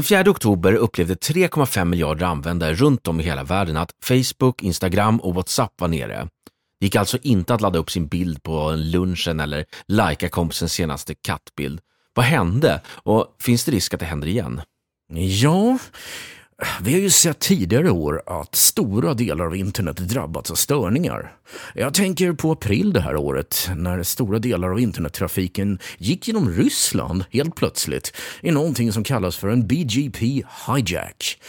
Den 4 oktober upplevde 3,5 miljarder användare runt om i hela världen att Facebook, Instagram och WhatsApp var nere. Det gick alltså inte att ladda upp sin bild på lunchen eller lajka kompisens senaste kattbild. Vad hände och finns det risk att det händer igen? Ja, vi har ju sett tidigare år att stora delar av internet drabbats av störningar. Jag tänker på april det här året när stora delar av internettrafiken gick genom Ryssland helt plötsligt i någonting som kallas för en BGP hijack.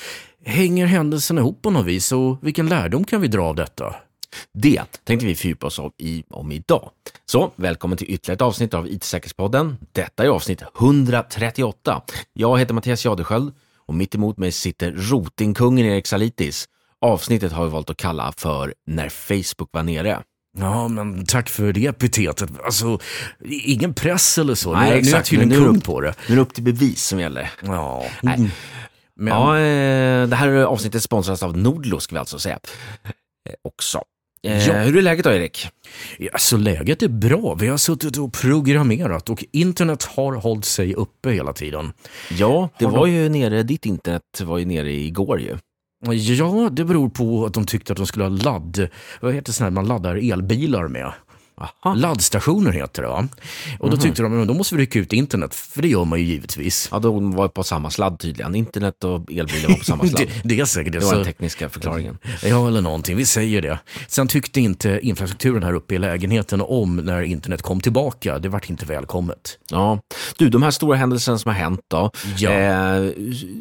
Hänger händelsen ihop på något vis och vilken lärdom kan vi dra av detta? Det tänkte vi fördjupa oss om, i, om idag. Så välkommen till ytterligare ett avsnitt av IT-säkerhetspodden. Detta är avsnitt 138. Jag heter Mattias Jadesköld och mitt emot mig sitter rotingkungen Erik Salitis. Avsnittet har vi valt att kalla för När Facebook var nere. Ja, men tack för det epitetet. Alltså, ingen press eller så. Nej, nu, exakt. nu är jag tydligen kung på det. Nu är det upp till bevis som gäller. Ja. Nej. Men, Ja, eh, det här avsnittet sponsras av Nordlo ska vi alltså säga. Eh, också. Eh, Ja. Hur är läget då Erik? Ja, så läget är bra. Vi har suttit och programmerat och internet har hållit sig uppe hela tiden. Ja, det Har var ju nere, ditt internet var ju nere igår ju. Ja, det beror på att de tyckte att de skulle ha ladd... Vad heter det, man laddar elbilar med? Aha. Laddstationer heter det va? Och då tyckte de att då måste vi rycka ut internet, för det gör man ju givetvis. Ja, de var på samma sladd tydligen. Internet och elbilar var på samma sladd. Det, det är säkert det. Det var den tekniska förklaringen. ja, eller någonting. Vi säger det. Sen tyckte inte infrastrukturen här uppe i lägenheten om när internet kom tillbaka. Det vart inte välkommet. Ja. Du, de här stora händelserna som har hänt då, Ja. eh,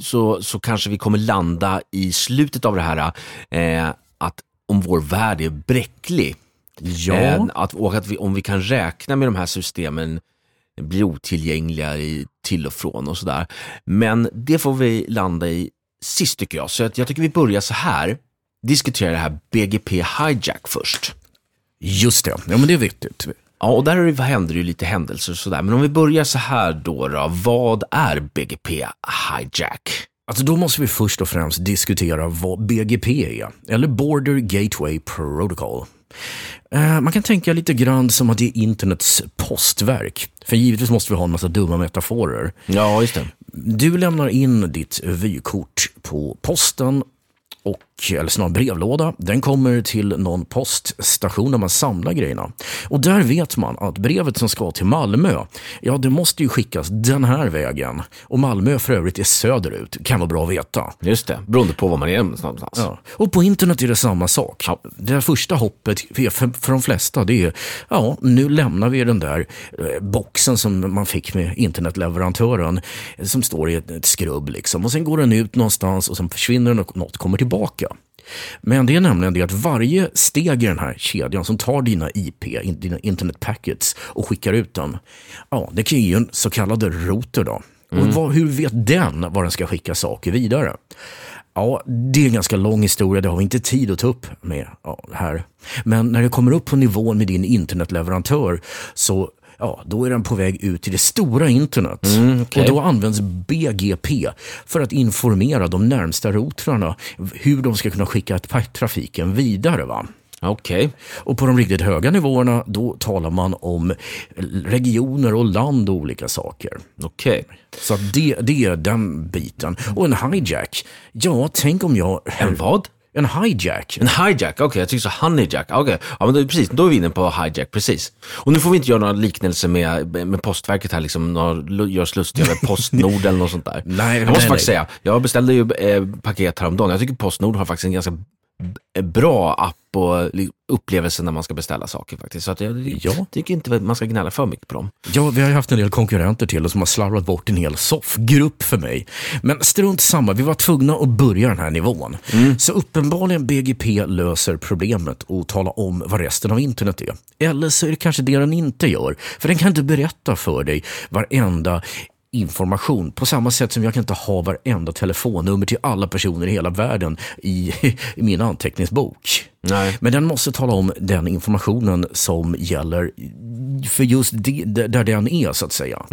så, så kanske vi kommer landa i slutet av det här, eh, att om vår värld är bräcklig. Ja. Att, och att vi, om vi kan räkna med de här systemen blir otillgängliga i, till och från och sådär. Men det får vi landa i sist tycker jag. Så att jag tycker vi börjar så här. Diskutera det här BGP hijack först. Just det. Ja, men det är viktigt. Ja, och där händer ju lite händelser och sådär. Men om vi börjar så här då, då vad är BGP hijack? Alltså då måste vi först och främst diskutera vad BGP är, eller Border Gateway Protocol. Eh, Man kan tänka lite grann som att det är internets postverk. För givetvis måste vi ha en massa dumma metaforer. Ja, just det. Du lämnar in ditt vykort på posten och, eller snarare brevlåda. Den kommer till någon poststation där man samlar grejerna. Och där vet man att brevet som ska till Malmö, ja det måste ju skickas den här vägen. Och Malmö för övrigt är söderut, kan vara bra att veta. Just det, beroende på var man är någonstans. Ja. Och på internet är det samma sak. Ja. Det första hoppet för, för, för de flesta det är, ja, nu lämnar vi den där eh, boxen som man fick med internetleverantören eh, som står i ett, ett skrubb liksom. Och sen går den ut någonstans och sen försvinner den och något kommer tillbaka. Men det är nämligen det att varje steg i den här kedjan som tar dina IP, in- dina internet packets och skickar ut dem, ja, det kan ju en så kallad router då. Och vad, hur vet den var den ska skicka saker vidare? Ja, det är en ganska lång historia, det har vi inte tid att ta upp med ja, här. Men när det kommer upp på nivån med din internetleverantör så Ja, då är den på väg ut till det stora internet. okej. Och då används BGP för att informera de närmsta routrarna hur de ska kunna skicka tra- trafiken vidare. Va? Okej. Och på de riktigt höga nivåerna då talar man om regioner och land och olika saker. Okej. Så det, det är den biten. Och en hijack, ja tänk om jag... En vad? En hijack. En hijack, okej jag tyckte så honeyjack. Okej, ja, men då, precis, då är vi inne på hijack, precis. Och nu får vi inte göra några liknelser med, med postverket här, liksom, några, gör oss lustiga över Postnord eller något sånt där. Nej, jag måste nej, faktiskt nej. säga, jag beställde ju eh, paket häromdagen. Jag tycker Postnord har faktiskt en ganska bra app och upplevelse när man ska beställa saker faktiskt. Så att jag Ja. tycker inte man ska gnälla för mycket på dem. Ja, vi har ju haft en del konkurrenter till oss som har slarvat bort en hel soffgrupp för mig. Men strunt samma, vi var tvungna att börja den här nivån. Så uppenbarligen BGP löser problemet och talar om vad resten av internet är. Eller så är det kanske det den inte gör. För den kan inte berätta för dig varenda information på samma sätt som jag kan inte ha varenda telefonnummer till alla personer i hela världen i, i min anteckningsbok. Nej. Men den måste tala om den informationen som gäller för just det, där den är, så att säga.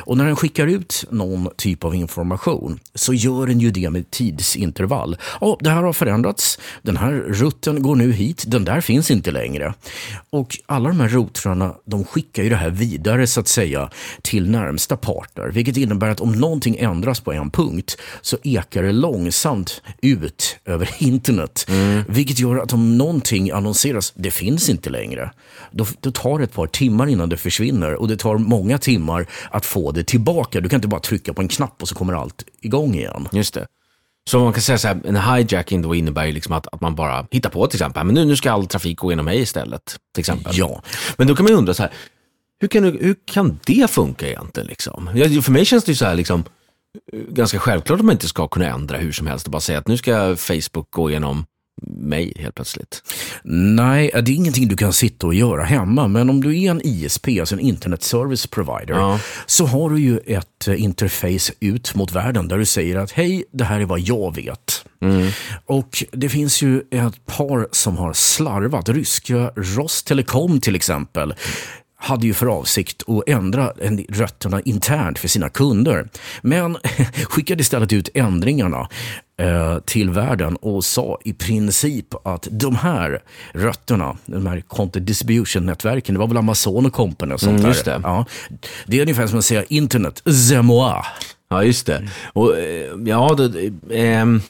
Och när den skickar ut någon typ av information så gör den ju det med tidsintervall. Ja, det här har förändrats. Den här rutten går nu hit. Den där finns inte längre. Och alla de här routrarna, de skickar ju det här vidare, så att säga, till närmsta partner. Vilket innebär att om någonting ändras på en punkt så ekar det långsamt ut över internet. Vilket gör att om någonting annonseras, det finns inte längre. Då, då tar det ett par timmar innan det försvinner och det tar många timmar att få det tillbaka. Du kan inte bara trycka på en knapp och så kommer allt igång igen. Just det. Så man kan säga så här, en hijacking då innebär ju liksom att, att man bara hittar på till exempel, men nu, nu ska all trafik gå genom mig istället. Till exempel. Ja. Men då kan man ju undra så här, hur kan, hur kan det funka egentligen? Liksom? För mig känns det ju så här, liksom, eh, ganska självklart att man inte ska kunna ändra hur som helst och bara säga att nu ska Facebook gå igenom mig helt plötsligt. Nej, det är ingenting du kan sitta och göra hemma, men om du är en ISP, alltså en Internet Service Provider, Ja. så har du ju ett eh, interface ut mot världen där du säger att hej, det här är vad jag vet. Och det finns ju ett par som har slarvat. Ryska Rostelekom till exempel hade ju för avsikt att ändra rötterna internt för sina kunder. Men skickade istället ut ändringarna eh, till världen och sa i princip att de här rötterna, de här content distribution-nätverken, det var väl Amazon och Company och sånt Mm, där. just det. Ja, det är ungefär som att säga internet, c'est moi. Ja, just det. Och, eh, ja, det, ehm,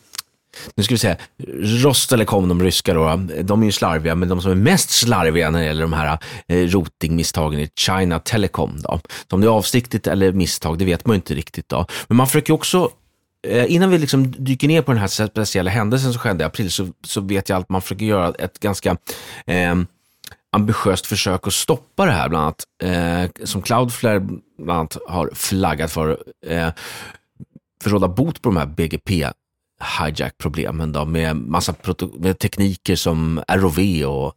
nu ska vi se. Rostelekom, de ryska då, de är ju slarviga, men de som är mest slarviga när det gäller de här eh, routingmisstagen är China Telecom. Då. Så om det är avsiktligt eller misstag, det vet man ju inte riktigt. Då. Men man försöker också eh, Eh, innan vi liksom dyker ner på den här speciella händelsen som skedde i april så, så vet jag att man försöker göra ett ganska eh, ambitiöst försök att stoppa det här, bland annat, eh, som Cloudflare bland annat har flaggat för, eh, för att råda bot på de här BGP hijack-problemen då, med massa med tekniker som ROV och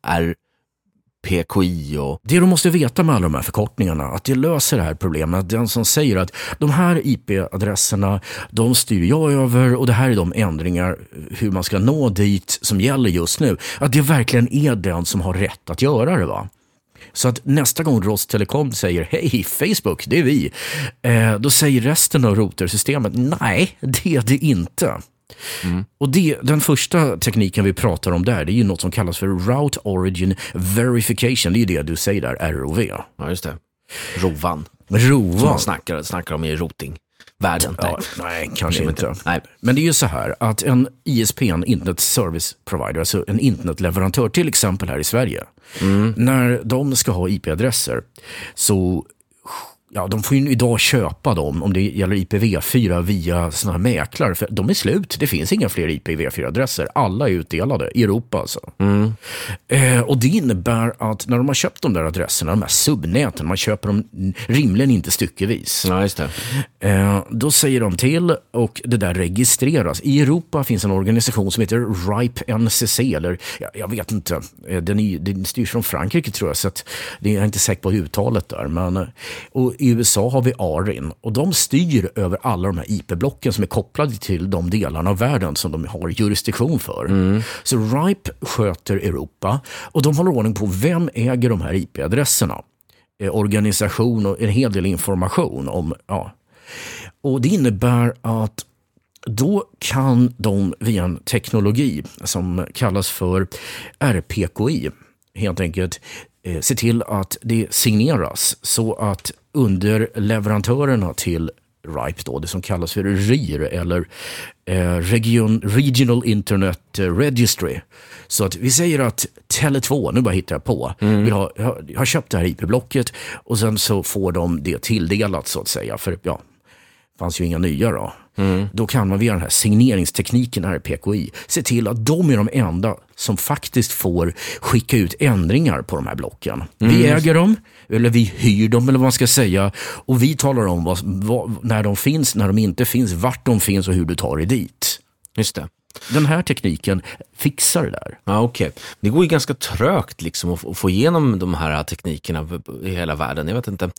PKI och Det du måste veta med alla de här förkortningarna, att det löser det här problemet. Att den som säger att de här IP-adresserna, de styr jag över och det här är de ändringar hur man ska nå dit som gäller just nu. Att det verkligen är den som har rätt att göra det. va? Så att nästa gång Rostelekom säger hej Facebook, det är vi. Eh, då säger resten av routersystemet nej, det är det inte. Och det, den första tekniken vi pratar om där, det är ju något som kallas för Route Origin Verification. Det är ju det du säger där, ROV. ja, just det, Rovan, som man snackar, snackar om i routing-världen. Ja, nej, kanske är inte. Nej. Men det är ju så här att en ISP, en Internet Service Provider, alltså en internetleverantör, till exempel här i Sverige, när de ska ha IP-adresser så Ja, de får ju idag köpa dem om det gäller IPv4 via såna här mäklare. För de är slut. Det finns inga fler IPv4-adresser. Alla är utdelade i Europa. Alltså. Eh, och Det innebär att när de har köpt de där adresserna, de här subnäten, man köper dem rimligen inte styckevis. Ja, just. Eh, då säger de till och det där registreras. I Europa finns en organisation som heter RIPE NCC, eller jag, jag vet inte, Eh, den, är, den styrs från Frankrike tror jag, så att det är jag är inte säker på uttalet där. Men, eh, och I USA har vi ARIN och de styr över alla de här IP-blocken som är kopplade till de delarna av världen som de har jurisdiktion för. Så RIPE sköter Europa och de håller ordning på vem äger de här IP-adresserna eh, organisation och en hel del information om ja, och Det innebär att då kan de via en teknologi som kallas för RPKI helt enkelt eh, se till att det signeras så att underleverantörerna till RIPE, då, det som kallas för RIR eller eh, Region, Regional Internet Registry. Så att vi säger att Tele2, nu bara hittar jag på, vill ha, har, har köpt det här IP-blocket och sen så får de det tilldelat så att säga. För ja, fanns ju inga nya då. Då kan man via den här signeringstekniken, RPKI, se till att de är de enda som faktiskt får skicka ut ändringar på de här blocken. Vi äger dem, eller vi hyr dem eller vad man ska säga. Och vi talar om vad, vad, när de finns, när de inte finns, vart de finns och hur du tar dig dit. Just det. Den här tekniken fixar det där. Ja, okej. Det går ju ganska trögt liksom att få igenom de här teknikerna i hela världen. Jag vet inte.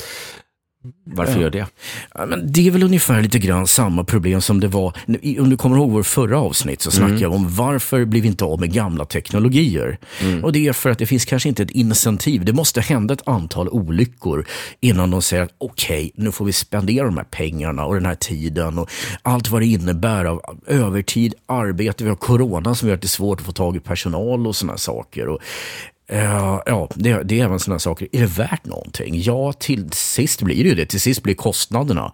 Varför gör det? Ja, men det är väl ungefär lite grann samma problem som det var, om du kommer ihåg vår förra avsnitt så snackade mm. jag om varför blir vi inte av med gamla teknologier? Mm. Och det är för att det finns kanske inte ett incentiv. Det måste hända ett antal olyckor innan de säger att okej, okay, nu får vi spendera de här pengarna och den här tiden och allt vad det innebär av övertid, arbete, vi har corona som gör att det är svårt att få tag i personal och sådana saker. Och Uh, ja, det, det är även sådana saker. Är det värt någonting? Ja, till sist blir det ju det. Till sist blir kostnaderna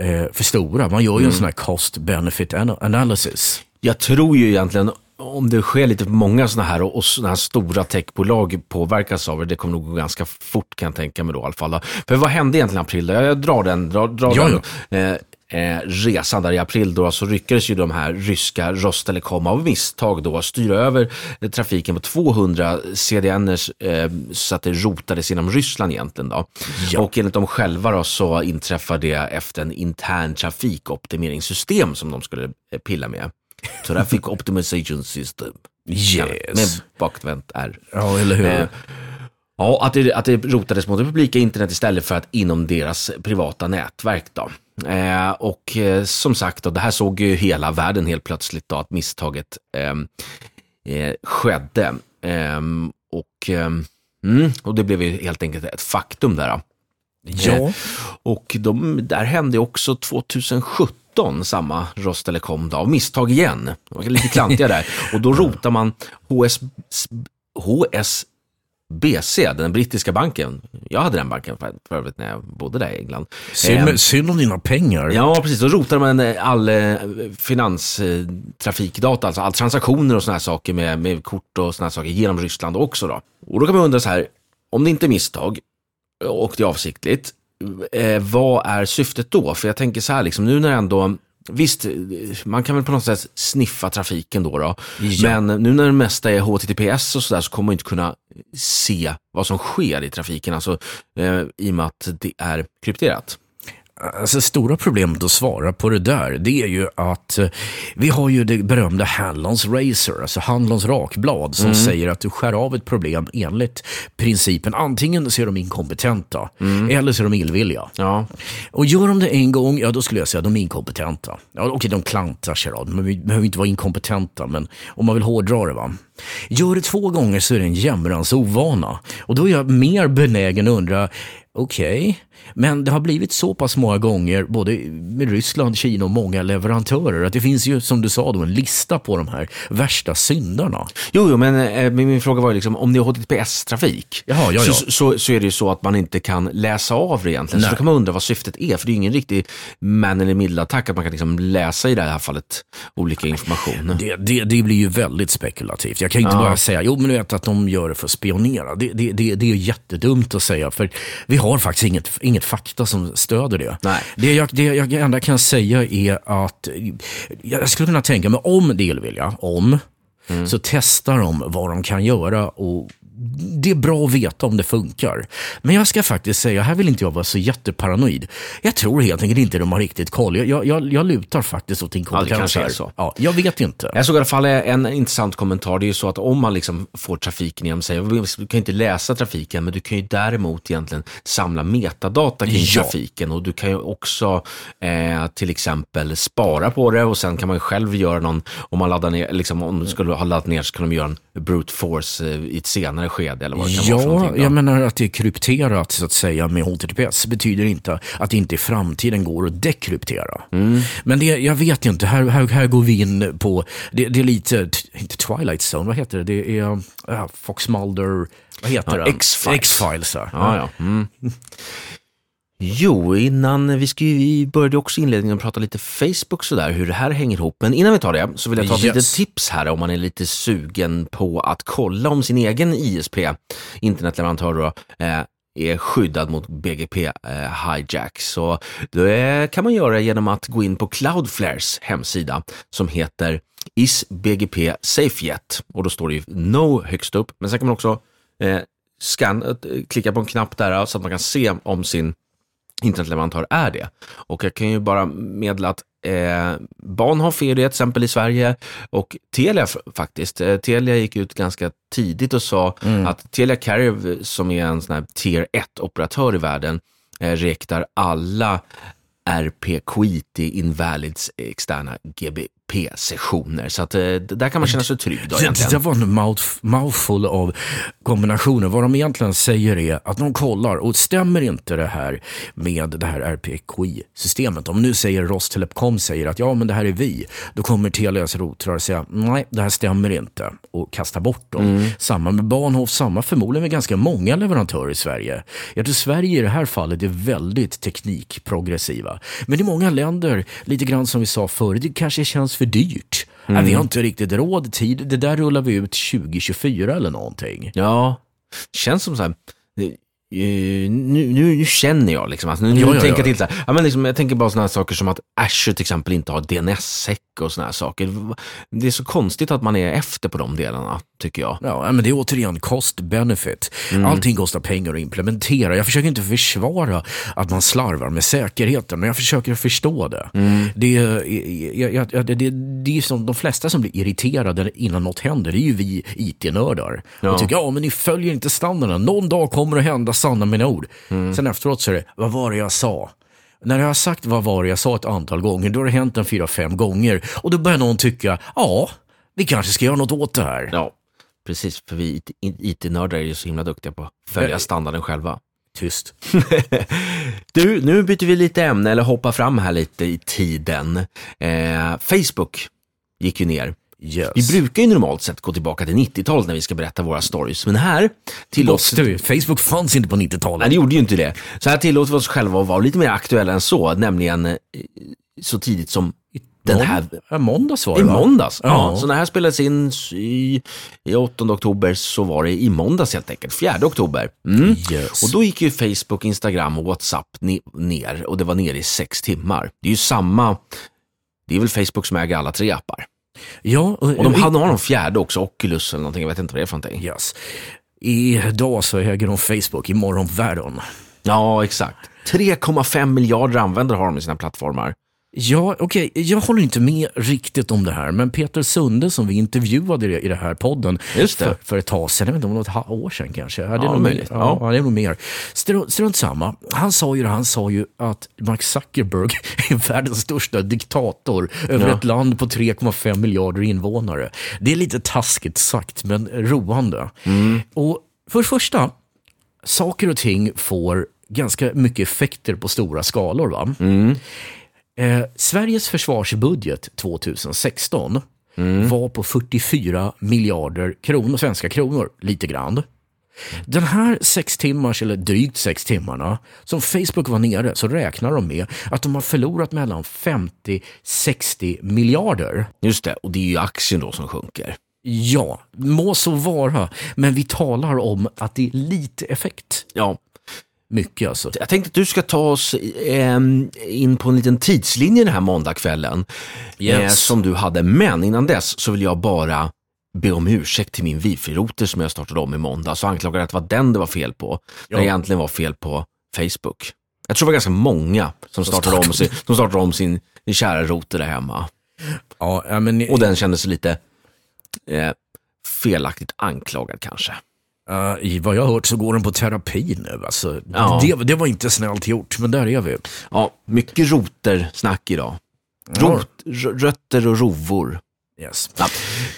uh, för stora. Man gör ju mm. en sån här cost benefit analysis. Jag tror ju egentligen, om det sker lite för många sådana här och, och sådana här stora techbolag påverkas av det, det kommer nog gå ganska fort kan jag tänka mig då i alla fall. För vad hände egentligen i april? Jag, jag drar den. Drar, drar ja, den. Ja. Eh, eh, resan där i april då så lyckades ju de här ryska Rostelekom av misstag då styra över trafiken på 200 CDNers eh, så att det rotades inom Ryssland egentligen då. Ja. Och enligt dem själva då så inträffade det efter en intern trafikoptimeringssystem som de skulle eh, pilla med. Traffic Optimization System. Yes. Med bakvänt R. Ja, eller hur. Eh, ja, att det, att det rotades mot det publika internet istället för att inom deras privata nätverk. Då. Eh, och eh, som sagt, då, det här såg ju hela världen helt plötsligt då, att misstaget ehm, eh, skedde. Ehm, och, ehm, mm, och det blev ju helt enkelt ett faktum där. Då. Ja. Eh, och de, där hände också 2017 samma Rostelekom då, av misstag igen. Det var lite klantiga där. Och då rotar man HS, HS BC, den brittiska banken. Jag hade den banken för, för övrigt när jag bodde där i England. Synd, eh, synd om dina pengar. Ja, precis. Då rotade man eh, all eh, finanstrafikdata, alltså all transaktioner och sådana här saker med, med kort och sådana här saker genom Ryssland också. Då. Och då kan man undra så här, om det inte är misstag och det är avsiktligt, eh, vad är syftet då? För jag tänker så här, liksom, nu när ändå Visst, man kan väl på något sätt sniffa trafiken då. då. Ja. Men nu när det mesta är HTTPS och sådär så kommer man inte kunna se vad som sker i trafiken, alltså, eh, i och med att det är krypterat. Alltså, stora problemet att svara på det där, det är ju att eh, vi har ju det berömda Hanlons Razor, alltså Hanlons rakblad, som mm. säger att du skär av ett problem enligt principen antingen så är de inkompetenta mm. eller så är de illvilliga. Ja. Och gör de det en gång, ja då skulle jag säga att de är inkompetenta. Ja, okej, de klantar sig då, de behöver inte vara inkompetenta, men om man vill hårdra det. va. Gör det två gånger så är det en jämrans ovana. Och då är jag mer benägen att undra, okej, okay, men det har blivit så pass många gånger, både med Ryssland, Kina och många leverantörer, att det finns ju som du sa då en lista på de här värsta syndarna. Jo, jo men eh, min fråga var ju liksom, om det är HTTPS-trafik, ja, ja. så, så, så, är det ju så att man inte kan läsa av det egentligen. Nej. Så då kan man undra vad syftet är, för det är ju ingen riktig man eller middelattack, att man kan liksom läsa i det här fallet olika information. Det, det, det blir ju väldigt spekulativt. Jag kan inte ja. bara säga, jo men du vet att de gör det för att spionera. Det, det, det, det är jättedumt att säga, för vi har faktiskt inget, inget fakta som stöder det. Nej. Det, jag, det jag enda kan säga är att jag skulle kunna tänka mig, om det är om, mm. så testar de vad de kan göra och det är bra att veta om det funkar. Men jag ska faktiskt säga, här vill inte jag vara så jätteparanoid. Jag tror helt enkelt inte de har riktigt koll. Jag, jag, jag lutar faktiskt åt inkompetens ja, så. Ja, jag vet inte. Jag såg i alla fall en intressant kommentar. Det är ju så att om man liksom får trafiken genom sig, du kan inte läsa trafiken, men du kan ju däremot egentligen samla metadata kring ja. trafiken och du kan ju också eh, till exempel spara på det och sen kan man ju själv göra någon, om man laddar ner, liksom, om du skulle ha laddat ner så kan de göra en brute force eh, i ett senare skede eller vad det kan ja, vara jag menar att det är krypterat så att säga med HTTPS betyder inte att det inte i framtiden går att dekryptera. Mm. Men det, jag vet inte, här, här, här går vi in på, det, det är lite, inte Twilight Zone, vad heter det? Det är uh, Fox Mulder, vad heter ja, det? X-Files. X-Files, ja. ja. Mm. Jo, innan vi, ska, vi började också inledningen prata lite Facebook sådär, hur det här hänger ihop. Men innan vi tar det så vill jag ta yes. litet tips här om man är lite sugen på att kolla om sin egen ISP, internetleverantör då, eh, är skyddad mot BGP eh. Så det kan man göra genom att gå in på Cloudflares hemsida som heter Is BGP Safe Yet? Och då står det ju No högst upp, men sen kan man också eh, scan, eh, klicka på en knapp där så att man kan se om sin internetleverantör är det. Och jag kan ju bara meddela att eh, Bahnhof är det till exempel i Sverige och Telia faktiskt. Eh, Telia gick ut ganska tidigt och sa mm. att Telia Carrier som är en sån här tier 1-operatör i världen eh, rektar alla RP-Quiti Invalids externa GBP-sessioner. Så att, eh, där kan man känna sig trygg då Det, egentligen. det var en mouth, mouthful av kombinationer. Vad de egentligen säger är att de kollar och stämmer inte det här med det här RPQI-systemet. Om nu säger Rostelecom säger att ja, men det här är vi. Då kommer Telias routrar säga nej, det här stämmer inte och kasta bort dem. Samma med Bahnhof, samma förmodligen med ganska många leverantörer i Sverige. Jag tror Sverige i det här fallet är väldigt teknikprogressiva. Men i många länder, lite grann som vi sa förr, det kanske känns för dyrt. Nej, vi har inte riktigt råd, tid. Det där rullar vi ut 2024 eller någonting. Ja, känns som så här. Eh, nu, nu, nu känner jag liksom, alltså, nu, nu Ja, ja, tänker jag ja. till så här, ja, men liksom, jag tänker bara sådana saker som att Azure till exempel inte har DNS-sec och sådana saker. Det är så konstigt att man är efter på de delarna, tycker jag. Ja, men det är återigen cost benefit. Allting kostar pengar att implementera. Jag försöker inte försvara att man slarvar med säkerheten, men jag försöker förstå det. Det, är, jag, jag, jag- det, det, det är som de flesta som blir irriterade innan något händer, det är ju vi IT-nördar. Ja. Och tycker, ja men ni följer inte standarden. Någon dag kommer det hända, sanna mina ord. Sen efteråt så är det, vad var det jag sa? När jag har sagt vad var det jag sa ett antal gånger, då har det hänt en fyra, fem gånger. Och då börjar någon tycka, ja, vi kanske ska göra något åt det här. Ja, precis, för vi IT-nördar är ju så himla duktiga på att följa Ja. standarden själva. Tyst. Du, nu byter vi lite ämne, eller hoppar fram här lite i tiden. Eh, Facebook gick ju ner. Yes. Vi brukar ju normalt sett gå tillbaka till 90-talet när vi ska berätta våra stories, men här tillåts... Vi? Facebook fanns inte på Nej, 90-talet. det gjorde ju inte det. Så här tillåter vi oss själva att vara lite mer aktuella än så, nämligen eh, så tidigt som den här... Ja, måndags var det I va? måndags. Ja. Ja. Så när det här spelades in i, i 8 oktober så var det i måndags helt enkelt, 4 oktober. Mm. Yes. Och då gick ju Facebook, Instagram och WhatsApp ne- ner och det var ner i sex timmar. Det är ju samma, det är väl Facebook som äger alla tre appar. Ja, Och de hade, har någon fjärde också, Oculus eller någonting, jag vet inte vad det är för någonting. Yes. Idag så äger de Facebook, imorgon världen. Ja, exakt. 3,5 miljarder användare har de i sina plattformar. Ja, okej, jag håller inte med riktigt om det här, men Peter Sunde som vi intervjuade i den här podden. För, för ett tag sedan, jag vet inte om det var ett år sedan kanske. Ja, det är nog möjligt. Mer. Ja. Ja, det är nog mer. Strunt, samma. Han sa ju han sa ju att Mark Zuckerberg är världens största diktator över Ja. ett land på 3,5 miljarder invånare. Det är lite taskigt sagt, men roande. Mm. Och för det första, saker och ting får ganska mycket effekter på stora skalor. Va? Mm. Eh, Sveriges försvarsbudget 2016 var på 44 miljarder kronor, svenska kronor, lite grann. Den här sex timmars, eller drygt sex timmarna, som Facebook var nere, så räknar de med att de har förlorat mellan 50-60 miljarder. Just det, och det är ju aktien då som sjunker. Ja, må så vara, men vi talar om att det är lite effekt. Ja, Mycket alltså. jag tänkte att du ska ta oss ehm, in på en liten tidslinje den här måndagskvällen. Yes. Eh, som du hade, men innan dess så vill jag bara be om ursäkt till min wifi-router som jag startade om i måndag. Så anklagade att det var den det var fel på. När det Ja. egentligen var fel på Facebook. Jag tror det var ganska många som startade om, sin, som startade om sin, sin kära router där hemma. Ja, ja, men, Och den kändes lite eh, felaktigt anklagad kanske. Uh, I vad jag har hört så går den på terapi nu. Alltså, Ja. det, det var inte snällt gjort, men där är vi. Ja, mycket roter-snack idag. Rot, rötter och rovor. Yes. Ja.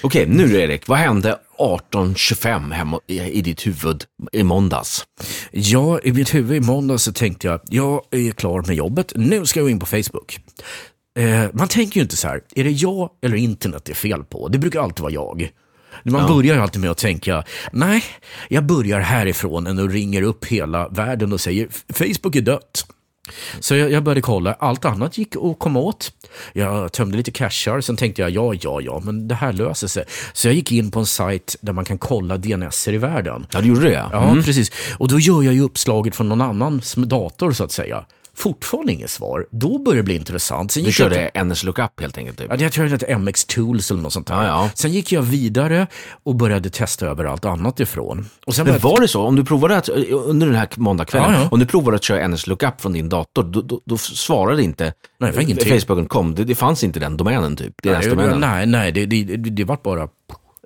Okej, nu då, Erik. Vad hände 18.25 hemma i, ditt huvud i måndags? Ja, i mitt huvud i måndag så tänkte jag, jag är klar med jobbet, nu ska jag gå in på Facebook. Eh, man tänker ju inte så här, är det jag eller internet det är fel på? Det brukar alltid vara jag. Man börjar ju alltid med att tänka, nej, jag börjar härifrån och ringer upp hela världen och säger, Facebook är dött. Så jag, jag började kolla, allt annat gick att komma åt. Jag tömde lite cashar, sen tänkte jag, ja, ja, ja, men det här löser sig. Så jag gick in på en sajt där man kan kolla DNS i världen. Ja, du gjorde det? Ja, precis. Och då gör jag ju uppslaget från någon annans dator så att säga. Fortfarande inget svar. Då börjar det bli intressant. Sen Du gick jag körde NS Lookup helt enkelt? Typ. Ja, jag tror det hette MX Tools eller något sånt där. Ja, ja. Sen gick jag vidare och började testa över allt annat ifrån. Och sen Men började- var det så, om du provade att, under den här måndagskvällen, Ja, om du provade att köra NS Lookup från din dator, då, då, då svarade inte Nej, det. Facebook.com, det, det fanns inte den domänen typ, nej, DNS-domänen. nej, nej, det, det, det, det var bara...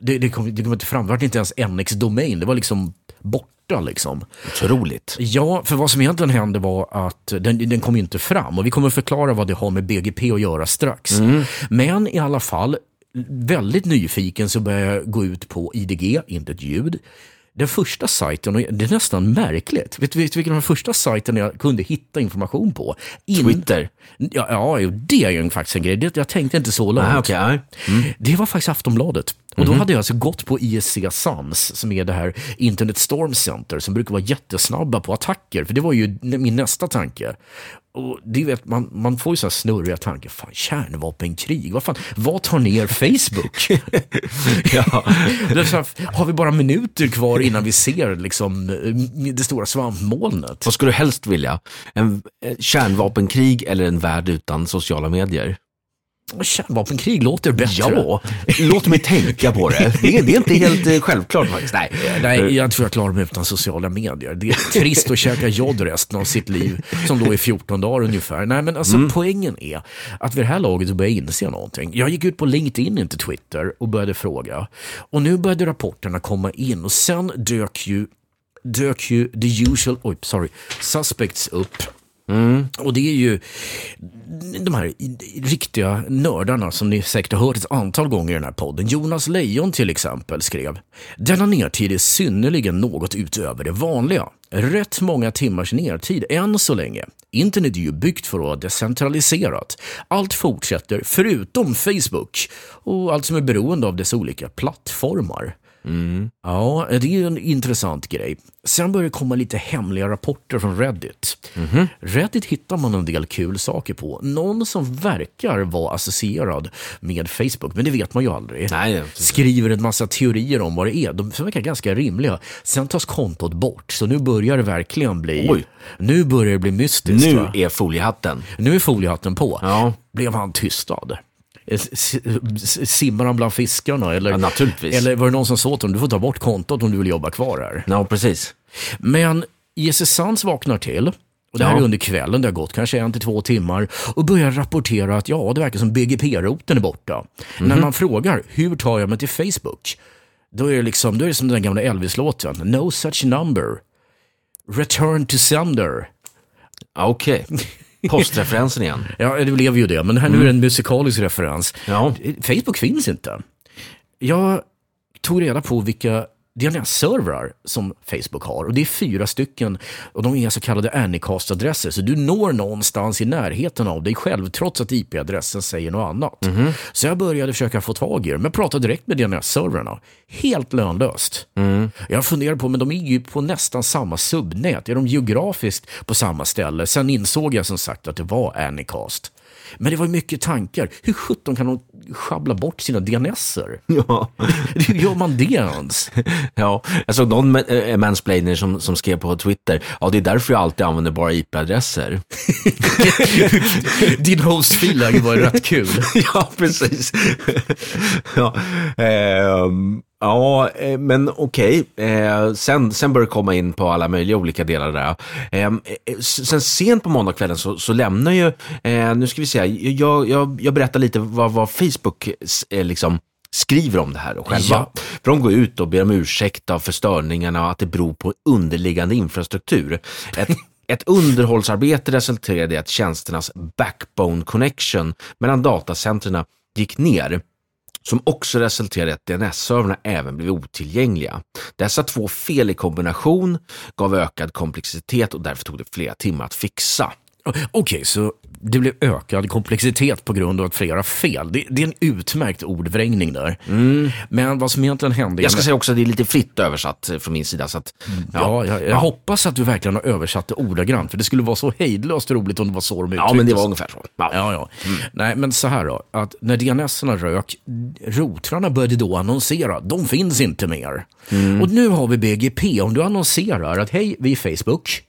Det, det, kom, det kom inte fram, det var inte ens NX Domain, det var liksom borta liksom. Otroligt. Ja, för vad som egentligen hände var att den, den kom inte fram och vi kommer förklara vad det har med BGP att göra strax. Men i alla fall, väldigt nyfiken så började jag gå ut på IDG, inte ett ljud. Den första sajten, och det är nästan märkligt, vet du vilken den första sajten jag kunde hitta information på? In- Twitter. Ja, ja, det är ju faktiskt en grej. Det, jag tänkte inte så långt. Ah, okej, nej. Det var faktiskt Aftonbladet. Och då hade jag alltså gått på ISC SAMS, som är det här Internet Storm Center, som brukar vara jättesnabba på attacker. För det var ju min nästa tanke. Och det vet, man, man får ju så här snurriga tankar. Fan, kärnvapenkrig, vad fan, vad tar ner Facebook? Ja. här, har vi bara minuter kvar innan vi ser liksom, det stora svampmolnet? Vad skulle du helst vilja? En eh, kärnvapenkrig eller en värld utan sociala medier? Kärnvapenkrig låter bättre. Ja, låt mig tänka på det. Det är, det är inte helt eh, självklart faktiskt. Nej. Nej, jag tror jag klarar mig utan sociala medier. Det är trist att käka jod resten av sitt liv, som då är 14 dagar ungefär. Nej, men alltså poängen är att vid det här laget så började jag inse någonting. Jag gick ut på LinkedIn, inte Twitter, och började fråga. Och nu började rapporterna komma in och sen dök ju, dök ju the usual, oj, sorry, suspects upp. Mm. Och det är ju de här riktiga nördarna som ni säkert har hört ett antal gånger i den här podden. Jonas Lejon till exempel skrev Denna nertid är synnerligen något utöver det vanliga. Rätt många timmars nertid än så länge. Internet är ju byggt för att vara decentraliserat. Allt fortsätter förutom Facebook och allt som är beroende av dess olika plattformar. Ja, det är ju en intressant grej. Sen börjar det komma lite hemliga rapporter från Reddit. Reddit hittar man en del kul saker på. Någon som verkar vara associerad med Facebook, men det vet man ju aldrig. Nej, Skriver en massa teorier om vad det är. De verkar ganska rimliga. Sen tas kontot bort, så nu börjar det verkligen bli... Oj. Nu börjar det bli mystiskt. nu va? är foliehatten. nu är foliehatten på. Ja. Blev han tystad? S- Simmar han bland fiskarna? Eller, Ja, naturligtvis. eller var det någon som sa åt honom, du får ta bort kontot om du vill jobba kvar här. Ja, precis. Men Jesse Sands vaknar till, och det här Ja. är under kvällen, det har gått kanske en till två timmar, och börjar rapportera att ja, det verkar som BGP-roten är borta. Mhm. När man frågar, hur tar jag mig till Facebook? Då är det, liksom, då är det som den gamla Elvis-låten, no such number. Return to sender. Okej. Postreferensen igen. Ja, det blev ju det, men här nu är det en musikalisk referens. Ja. Facebook finns inte. Jag tog reda på vilka DNS-servrar som Facebook har. Och Det är fyra stycken och de är så kallade Anycast-adresser. Så du når någonstans i närheten av dig själv trots att IP-adressen säger något annat. Så jag började försöka få tag i det, men pratade direkt med DNS-servrarna. Helt lönlöst. Jag funderar på, men de är ju på nästan samma subnät. Är de geografiskt på samma ställe? Sen insåg jag som sagt att det var Anycast. Men det var ju mycket tankar. Hur sjutton kan de schabbla bort sina DNSer? Ja. Hur gör man det ens? Ja, jag såg någon eh, mansplainer som, som skrev på Twitter, ja det är därför jag alltid använder bara IP-adresser. Din hostfil var ju rätt kul. ja, precis. ja, ehm, ja, eh, men okej. Eh, sen, sen börjar det komma in på alla möjliga olika delar där. Eh, sen sent på måndagskvällen så, så lämnar ju, nu ska vi se, jag, jag, jag berättar lite vad, vad Facebook liksom skriver om det här och själva. Ja. För de går ut och ber om ursäkt för störningarna och att det beror på underliggande infrastruktur. Ett, ett underhållsarbete resulterade i att tjänsternas backbone connection mellan datacentren gick ner som också resulterade i att DNS-servrarna även blev otillgängliga. Dessa två fel i kombination gav ökad komplexitet och därför tog det flera timmar att fixa. Okej, så det blev ökad komplexitet på grund av att flera fel. Det, det är en utmärkt ordvrängning där. Men vad som egentligen hände... Jag ska säga också att det är lite fritt översatt eh, från min sida. Så att, Ja, jag, jag hoppas att du verkligen har översatt det ordagrant, för det skulle vara så hejdlöst roligt om det var så de ja, men det var ungefär så. Ja. Ja, ja. Nej, men så här då. Att när DNS-erna rök, rotrarna började då annonsera. De finns inte mer. Och nu har vi BGP. Om du annonserar att hej, vi är Facebook.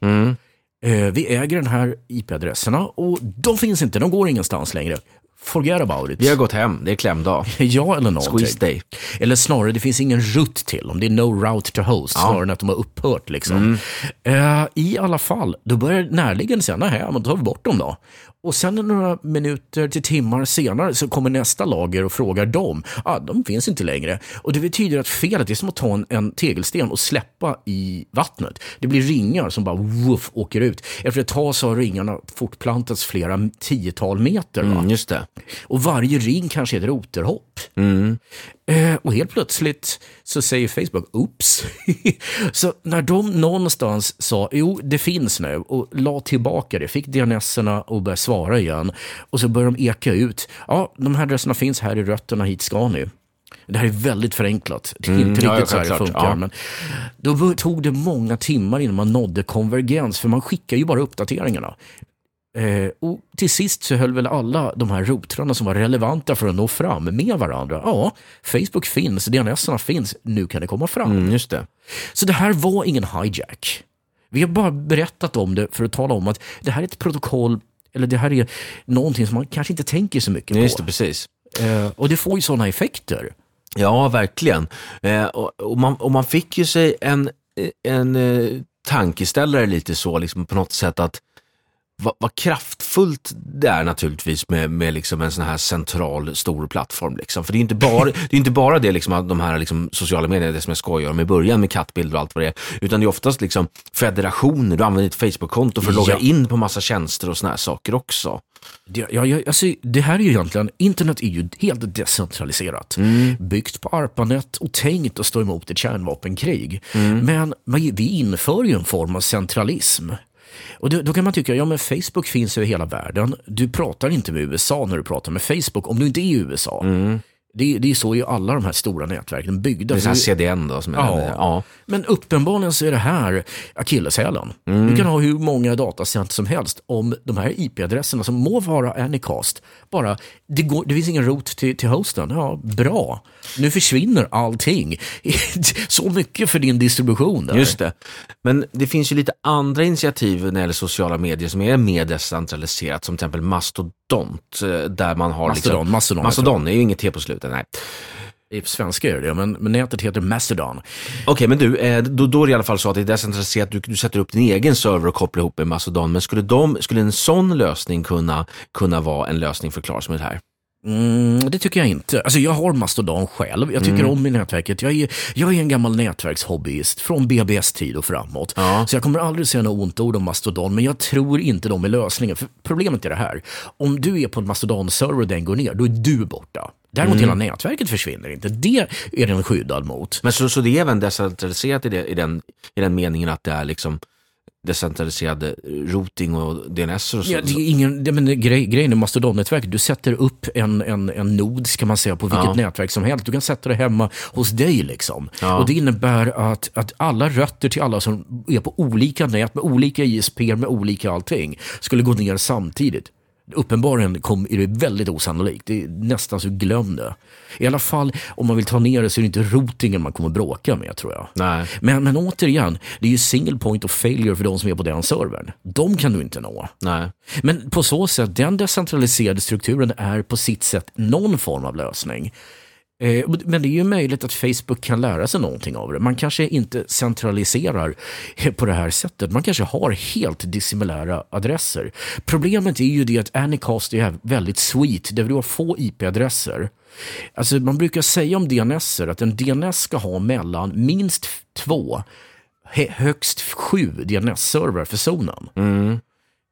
Eh, vi äger den här IP-adresserna och de finns inte. De går ingenstans längre. Forget about it. Vi har gått hem, det är klämdag. Ja, eller någonting. Squeeze day. Eller snarare, det finns ingen rutt till om det är no route to host, snarare än att de har upphört. Liksom. Eh, I alla fall, då börjar närliggande säga, nej, men då tar vi bort dem då. Och sen några minuter till timmar senare så kommer nästa lager och frågar dem. Ah, de finns inte längre. Och det betyder att felet är som att ta en, en tegelsten och släppa i vattnet. Det blir ringar som bara woof, åker ut. Efter ett tag så har ringarna fortplantats flera tiotal meter. Mm, just det. Och varje ring kanske är ett roterhopp. Mm. Eh, och helt plötsligt så säger Facebook, oops. så när de någonstans sa, jo det finns nu och la tillbaka det, fick DNS-erna och började svara igen. Och så började de eka ut, ja de här adresserna finns här i rötterna, hit ska ni. Det här är väldigt förenklat. Det är Mm, inte ja, riktigt så här det funkar. ja. Men då tog det många timmar innan man nådde konvergens, för man skickar ju bara uppdateringarna. Eh, och till sist så höll väl alla de här rotrarna som var relevanta för att nå fram med varandra. Ja, Facebook finns, DNS-erna finns, nu kan det komma fram. Mm, just det. Så det här var ingen hijack. Vi har bara berättat om det för att tala om att det här är ett protokoll, eller det här är någonting som man kanske inte tänker så mycket Just på. det, precis. Eh, och det får ju sådana effekter. Ja, verkligen. Eh, och, och, man, och man fick ju sig en, en eh, tankeställare lite så, liksom på något sätt att vad, vad kraftfullt det är naturligtvis med, med liksom en sån här central stor plattform. Liksom. För det är inte bara det, är inte bara det liksom, att de här liksom, sociala medierna, det som jag skojar om i början med kattbilder och allt vad det är, utan det är oftast liksom federationer, du använder ett Facebook-konto för att logga Ja. in på massa tjänster och såna här saker också. Det, ja, alltså, det här är ju egentligen, internet är ju helt decentraliserat. Byggt på ARPANET och tänkt att stå emot ett kärnvapenkrig. Men man- vi inför ju en form av centralism. Och då, då kan man tycka, ja men Facebook finns över hela världen. Du pratar inte med USA när du pratar med Facebook om du inte är i USA. Mm. Det, det är så ju alla de här stora nätverken är byggda. Det är här CDN då som jag Ja. ja. Men uppenbarligen så är det här akilleshälen. Mm. Du kan ha hur många datacenter som helst om de här IP-adresserna som må vara Anycast. Bara, det, går, det finns ingen rot till, till hosten. Ja, bra. Nu försvinner allting. Så mycket för din distribution. Där. Just det. Men det finns ju lite andra initiativ när det gäller sociala medier som är mer decentraliserat, som till exempel Mastodont, eh, där man har... Mastodon, liksom, Mastodon, Mastodon är ju inget T på slutet, nej. I svenska är det men, men nätet heter Mastodon. Okej, men du, eh, då, då är det i alla fall så att det är decentraliserat, du, du sätter upp din egen server och kopplar ihop med Mastodon, men skulle, de, skulle en sån lösning kunna, kunna vara en lösning för Klar som det här? Mm, det tycker jag inte. Alltså jag har Mastodon själv. Jag tycker om i nätverket. Jag är, jag är en gammal nätverkshobbyist från BBS-tid och framåt. Ja. Så jag kommer aldrig säga något ont ord om Mastodon, men jag tror inte de är lösningen. För problemet är det här. Om du är på en Mastodon-server och den går ner, då är du borta. Däremot hela nätverket försvinner inte. Det är den skyddad mot. Men så, så det är även decentraliserat i, det, i, den, i den meningen att det är liksom decentraliserad routing och DNS och så? Ja, det är ingen, det, men grej, grejen med Mastodon-nätverket, du sätter upp en, en, en nod kan man säga på vilket Ja. nätverk som helst. Du kan sätta det hemma hos dig. liksom. Ja. Och Det innebär att, att alla rötter till alla som är på olika nät med olika ISP med olika allting skulle gå ner samtidigt. Uppenbarligen kom, är det väldigt osannolikt. Det är nästan så glöm det. I alla fall om man vill ta ner det så är det inte routingen man kommer bråka med tror jag. Nej. Men, men återigen, det är ju single point of failure för de som är på den servern. De kan du inte nå. Nej. Men på så sätt, den decentraliserade strukturen är på sitt sätt någon form av lösning. Eh, men det är ju möjligt att Facebook kan lära sig någonting av det. Man kanske inte centraliserar eh, på det här sättet. Man kanske har helt dissimilära adresser. Problemet är ju det att Anycast är väldigt sweet, där du har få IP-adresser. Alltså man brukar säga om DNS att en DNS ska ha mellan minst två, högst sju DNS-servrar för zonen. Mm.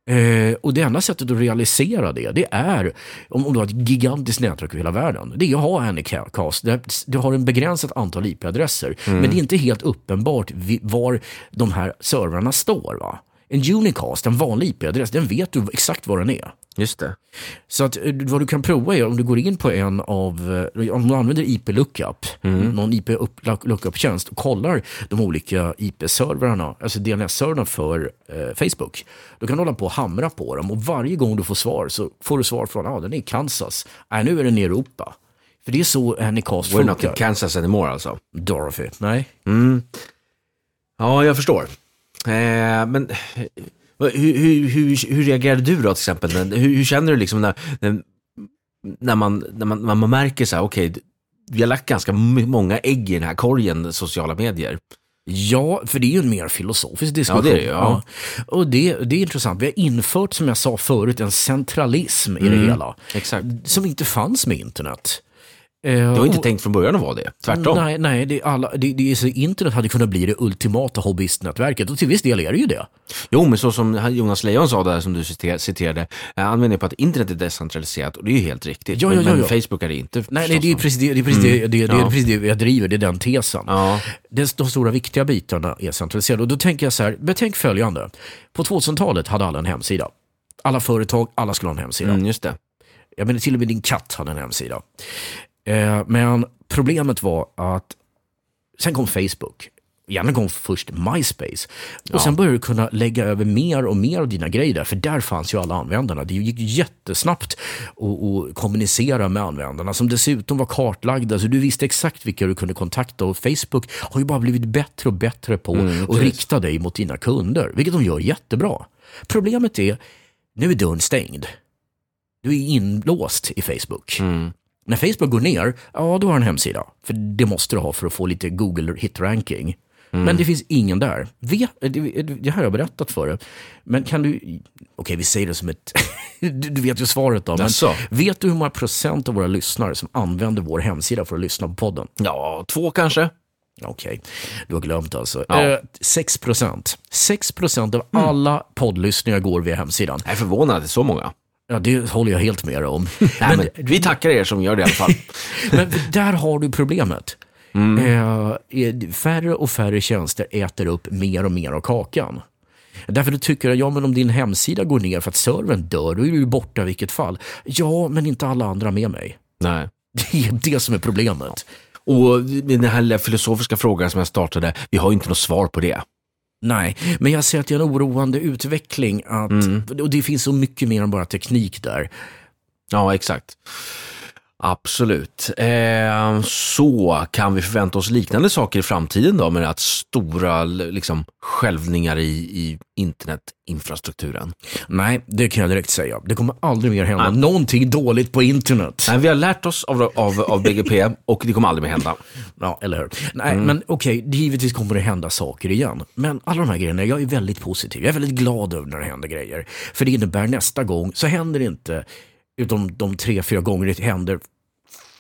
Eh, och det enda sättet att realisera det, det är om, om du har ett gigantiskt nätverk över hela världen. Det är att ha Anycast. Du har en begränsat antal IP-adresser. Men det är inte helt uppenbart var de här servrarna står. Va? En Unicast, en vanlig IP-adress, den vet du exakt var den är. Just det. Så att eh, vad du kan prova är om du går in på en av, eh, om du använder IP Lookup, någon IP Lookup-tjänst och kollar de olika IP-servrarna, alltså DNS-servrarna för eh, Facebook. Då kan du hålla på och hamra på dem och varje gång du får svar så får du svar från, ja ah, den är i Kansas, nej nu är den i Europa. För det är så Anycast We're not in funkar. Kansas anymore alltså. Dorothy, nej. Ja, jag förstår. Eh, men hur, hur, hur, hur reagerade du då till exempel? Hur, hur känner du liksom när, när, man, när, man, när man märker så här, okej, vi har lagt ganska många ägg i den här korgen sociala medier. Ja, för det är ju en mer filosofisk diskussion. Ja, det är det, ja. Och det, det är intressant. Vi har infört, som jag sa förut, en centralism i det hela. Exakt. Som inte fanns med internet. Eh, Det var inte och- tänkt från början att vara det. Tvärtom. Nej, nej det är alla, det, det så, internet hade kunnat bli det ultimata hobbyistnätverket och till viss del är det ju det. Jo, men så som Jonas Lejon sa där som du citer- citerade, eh, han menar på att internet är decentraliserat och det är ju helt riktigt. Ja, ja, ja, men. Facebook är det inte. Nej, nej det är precis det, det, är precis det, det, det, det är Ja. precis det jag driver, det är den tesen. Ja. De stora viktiga bitarna är centraliserade. Och då tänker jag så här, betänk följande. På 2000-talet hade alla en hemsida. Alla företag, alla skulle ha en hemsida. Mm, just det. Jag menar till och med din katt hade en hemsida. Eh, men problemet var att sen kom Facebook. Gärna kom först MySpace. Och sen började du kunna lägga över mer och mer av dina grejer där, för där fanns ju alla användarna. Det gick jättesnabbt att, kommunicera med användarna som dessutom var kartlagda, så du visste exakt vilka du kunde kontakta. Och Facebook har ju bara blivit bättre och bättre på att rikta dig mot dina kunder, vilket de gör jättebra. Problemet är, nu är dörren stängd. Du är inlåst i Facebook. Mm. När Facebook går ner, ja då har du en hemsida. För det måste du ha för att få lite Google hit-ranking. Mm. Men det finns ingen där. Vet, det, det här har jag berättat för dig. Men kan du, okej vi säger det som ett, du, vet ju svaret då. Men vet du hur många procent av våra lyssnare som använder vår hemsida för att lyssna på podden? Ja, två kanske. Okej, du har glömt alltså. Ja. Eh, 6 procent. 6 procent av Mm. alla poddlyssningar går via hemsidan. Jag är förvånad det är så många. Ja, det håller jag helt med om. Nej, Men- vi tackar er som gör det i alla fall. Men där har du problemet. Mm. Eh, eh, färre och färre tjänster äter upp mer och mer av kakan. Därför du tycker jag, ja men om din hemsida går ner för att servern dör, då är du ju borta i vilket fall. Ja, men inte alla andra med mig. Nej. Det är det som är problemet. Och den här filosofiska frågan som jag startade, vi har ju inte något svar på det. Nej, men jag ser att det är en oroande utveckling. Att, Mm. Och det finns så mycket mer än bara teknik där. Ja, exakt. Absolut. Eh, så kan vi förvänta oss liknande saker i framtiden då med att stora liksom, skälvningar i, i internetinfrastrukturen? Nej, det kan jag direkt säga. Det kommer aldrig mer hända någonting dåligt på internet. Nej, vi har lärt oss av, av, av BGP och det kommer aldrig mer hända. Ja, eller hur? Nej, men okej, det- givetvis kommer det hända saker igen. Men alla de här grejerna, jag är väldigt positiv. Jag är väldigt glad över när det händer grejer. För det innebär nästa gång så händer det inte, utom de tre, fyra gånger det händer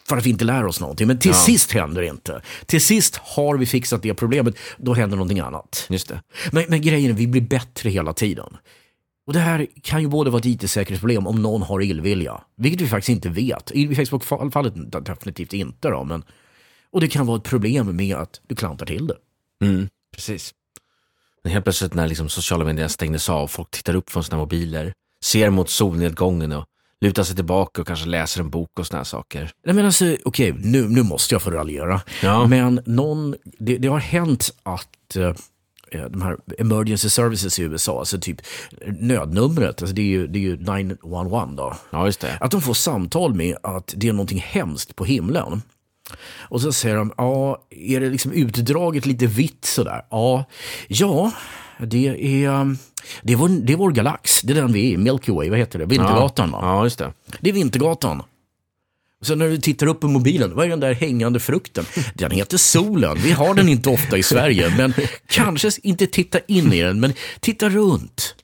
för att vi inte lär oss någonting. Men till sist händer det inte. Till sist har vi fixat det problemet, då händer någonting annat. Just det. Men, men grejen är, vi blir bättre hela tiden. Och det här kan ju både vara ett IT-säkerhetsproblem om någon har illvilja, vilket vi faktiskt inte vet. I Facebook-fallet definitivt inte då, men och det kan vara ett problem med att du klantar till det. Mm, precis. Men helt plötsligt när liksom sociala medier stängdes av, folk tittar upp från sina mobiler, ser mot solnedgången och lutar sig tillbaka och kanske läser en bok och här saker. Nej men alltså, okej, nu, nu måste jag få raljera. Ja. Men någon, det, det har hänt att eh, de här emergency services i USA, alltså typ nödnumret, alltså det är ju, det är ju 911 då. Ja, just det. Att de får samtal med att det är någonting hemskt på himlen. Och så säger de, ja, är det liksom utdraget lite vitt sådär? Ja, ja det är, det är, vår, det är vår galax, det är den vi är i, Milky Way, vad heter det? Vintergatan va? Ja, just det. Det är Vintergatan. Sen när du tittar upp på mobilen, vad är den där hängande frukten? Den heter solen. Vi har den inte ofta i Sverige, men kanske inte titta in i den, men titta runt.